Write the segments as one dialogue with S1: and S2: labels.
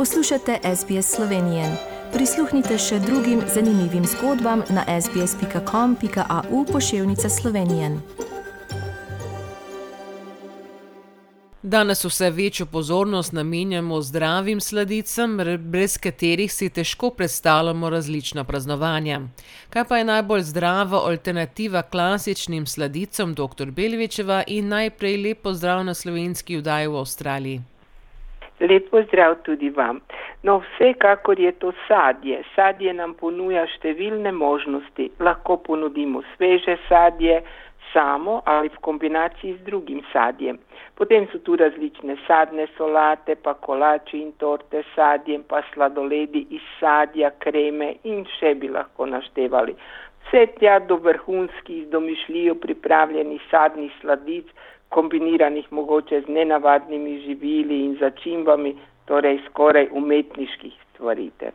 S1: Poslušate SBS Slovenije. Prisluhnite še drugim zanimivim zgodbam na sbsp.com.au pošiljka Slovenije.
S2: Danes vse večjo pozornost namenjamo zdravim sladicam, brez katerih si težko predstavljamo različna praznovanja. Kaj pa je najbolj zdrava alternativa klasičnim sladicam, dr. Belvičeva in najprej lepo zdrav na slovenski vdaji v Avstraliji?
S3: Lepo zdrav tudi vam. No, vsekakor je to sadje. Sadje nam ponuja številne možnosti. Lahko ponudimo sveže sadje, samo ali v kombinaciji z drugim sadjem. Potem so tu različne sadne solate, pa kolači in torte s sadjem, pa sladoledi iz sadja, kreme in še bi lahko naštevali. Vse tja do vrhunskih, domišljijo pripravljenih sadnih sladic, kombiniranih mogoče z nenavadnimi živili in začimbami, torej skoraj umetniških stvaritev.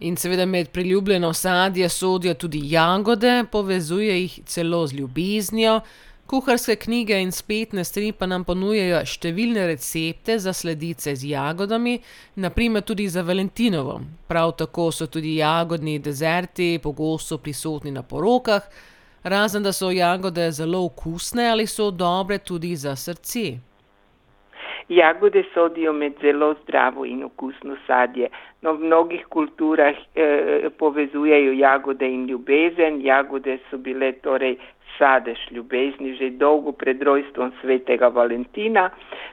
S2: In seveda med priljubljeno sadje sodijo tudi jagode, povezuje jih celo z ljubeznijo. Kuharske knjige in spletne strani pa nam ponujajo številne recepte za sladice z jagodami, naprimer tudi za Valentinovo. Prav tako so tudi jagodni dezerti pogosto prisotni na porokah, razen da so jagode zelo okusne ali so dobre tudi za srce.
S3: Jagode sodijo med zelo zdravo in okusno sadje. No, v mnogih kulturah eh, povezujejo jagode in ljubezen. Jagode so bile torej sadež ljubezni že dolgo pred rojstvom svetega Valentina.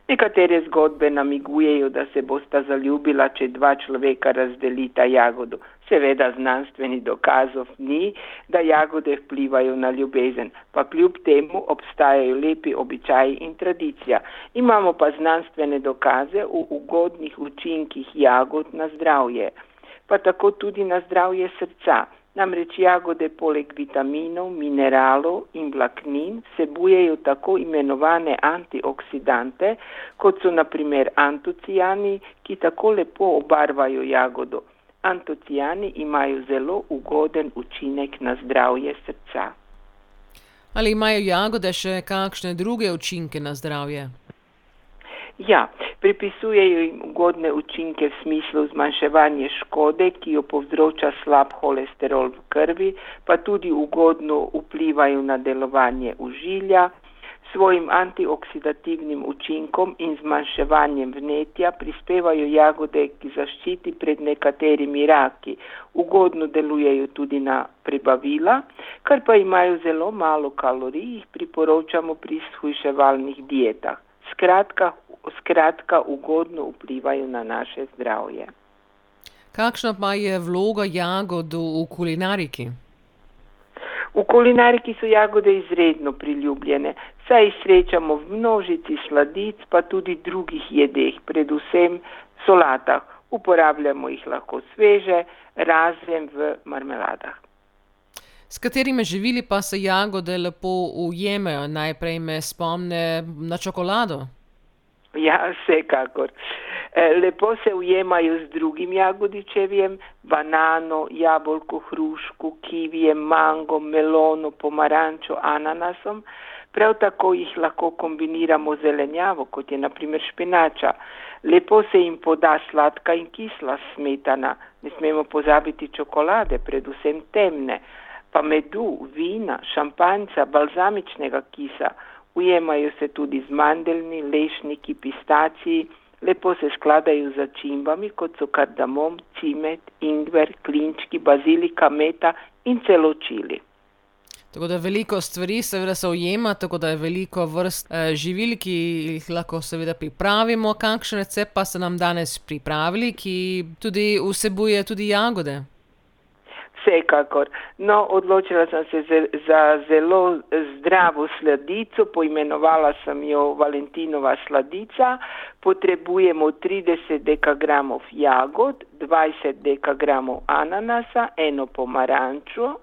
S3: Nekatere zgodbe namigujejo, da se bosta zaljubila, če dva človeka razdelita jagodo. Seveda znanstveni dokazov ni, da jagode vplivajo na ljubezen, pa kljub temu obstajajo lepi običaji in tradicija. Imamo pa znanstvene dokaze o ugodnih učinkih jagod na zdravje, pa tako tudi na zdravje srca. Namreč jagode poleg vitaminov, mineralov in vlaknin vsebujejo tako imenovane antioksidante, kot so naprimer antocijani, ki tako lepo obarvajo jagodo. Antocijani imajo zelo ugoden učinek na zdravje srca.
S2: Ali imajo jagode še kakšne druge učinke na zdravje?
S3: Ja, pripisujejo jim ugodne učinke v smislu zmanjševanja škode, ki jo povzroča slab holesterol v krvi, pa tudi ugodno vplivajo na delovanje užilja. Svojim antioksidativnim učinkom in zmanjševanjem vnetja prispevajo jagode k zaščiti pred nekaterimi raki. Ugodno delujejo tudi na prebavila, kar pa imajo zelo malo kalorij, jih priporočamo pri shujševalnih dietah. Skratka, skratka ugodno vplivajo na naše zdravje.
S2: Kakšna pa je vloga jagod v kulinariki?
S3: V kulinariki so jagode izredno priljubljene, saj jih srečamo v množici sladic, pa tudi drugih jedeh, predvsem solatah. Uporabljamo jih lahko sveže, razen v marmeladah.
S2: S katerimi živili pa se jagode lepo ujemajo? Najprej me spomne na čokolado.
S3: Ja, vsekakor. Lepo se ujemajo z drugim jagodičevjem, banano, jabolko, hruško, kivijem, mango, melono, pomarančo, ananasom. Prav tako jih lahko kombiniramo z zelenjavo, kot je naprimer špinača. Lepo se jim poda sladka in kisla smetana. Ne smemo pozabiti čokolade, predvsem temne, pa medu, vina, šampanjca, balzamičnega kisa. Ujemajo se tudi z mandeljni, lešniki, pistaciji, lepo se skladajo z začimbami, kot so kardamom, cimet, ingver, klinčki, bazilika, meta in celo čili.
S2: Tako da veliko stvari seveda se ujema, tako da je veliko vrst eh, živil, ki jih lahko seveda pripravimo. Kakšen recept pa ste nam danes pripravili, ki tudi vsebuje tudi jagode?
S3: Vsekakor. No, odločila sem se za zelo zdravo sladico, poimenovala sem jo Valentinova sladica. Potrebujemo 30 dekagramov jagod, 20 dekagramov ananasa, eno pomarančo,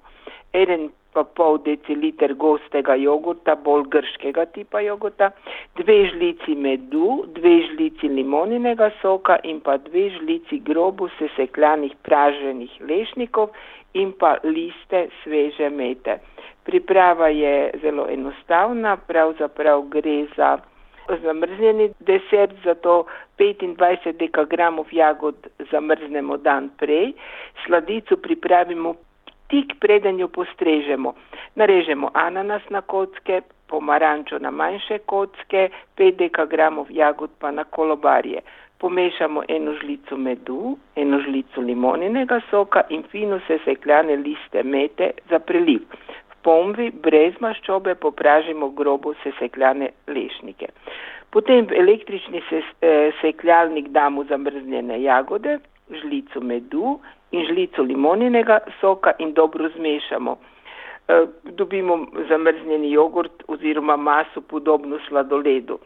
S3: en pa pol deciliter gostega jogurta, bolj grškega tipa jogurta, dve žlici medu, dve žlici limoninega soka in pa dve žlici grobo sesekljanih praženih lešnikov in pa liste sveže mete. Priprava je zelo enostavna, pravzaprav gre za zamrznjeni desert, zato 25 dekagramov jagod zamrznemo dan prej, sladico pripravimo tik preden jo postrežemo. Narežemo ananas na kocke, pomarančo na manjše kocke, 5 dekagramov jagod pa na kolobarje. Pomešamo eno žlico medu, eno žlico limoninega soka in fino sesekljane liste mete za preliv pomvi brez maščobe popražimo grobo sesekljane lešnike. Potem v električni eh, sekljalnik damo zamrznjene jagode, žlico medu in žlico limoninega soka in dobro zmešamo. Eh, dobimo zamrznjeni jogurt oziroma maso podobno sladoledu.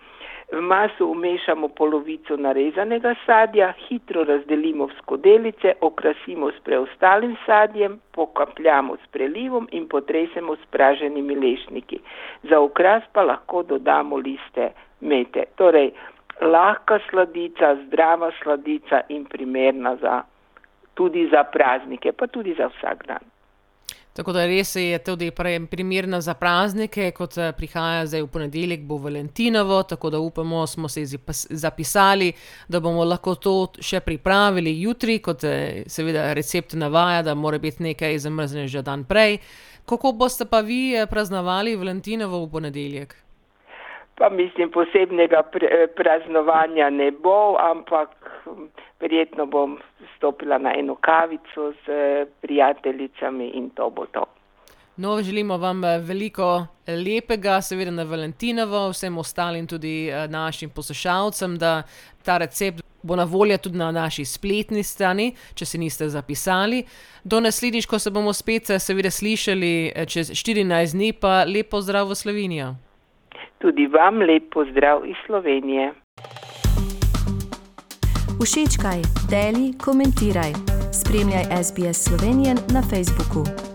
S3: V maso umešamo polovico narezanega sadja, hitro razdelimo v skodelice, okrasimo s preostalim sadjem, pokapljamo s prelivom in potresemo s praženimi lešniki. Za okras pa lahko dodamo liste mete. Torej, lahka sladica, zdrava sladica in primerna za, tudi za praznike, pa tudi za vsak dan.
S2: Tako da res je tudi primerna za praznike, kot eh, prihaja zdaj v ponedeljek, bo Valentinovo, tako da upamo, smo se zapisali, da bomo lahko to še pripravili jutri, kot eh, seveda recept navaja, da mora biti nekaj zamrznjeno že dan prej. Kako boste pa vi eh, praznovali Valentinovo v ponedeljek?
S3: Pa mislim, posebnega praznovanja ne bo, ampak verjetno bom stopila na eno kavico z prijateljicami in to bo to.
S2: No, želimo vam eh, veliko lepega, seveda na Valentinovo, vsem ostalim tudi eh, našim poslušalcem, da ta recept bo na voljo tudi na naši spletni strani, če se niste zapisali. Do naslednjič, ko se bomo spet eh, seveda slišali čez 14 dni, pa lepo zdrav v Slovenijo.
S3: Tudi vam lepo zdrav iz Slovenije.
S1: Všečkaj, deli, komentiraj. Spremljaj SBS Slovenijo na Facebooku.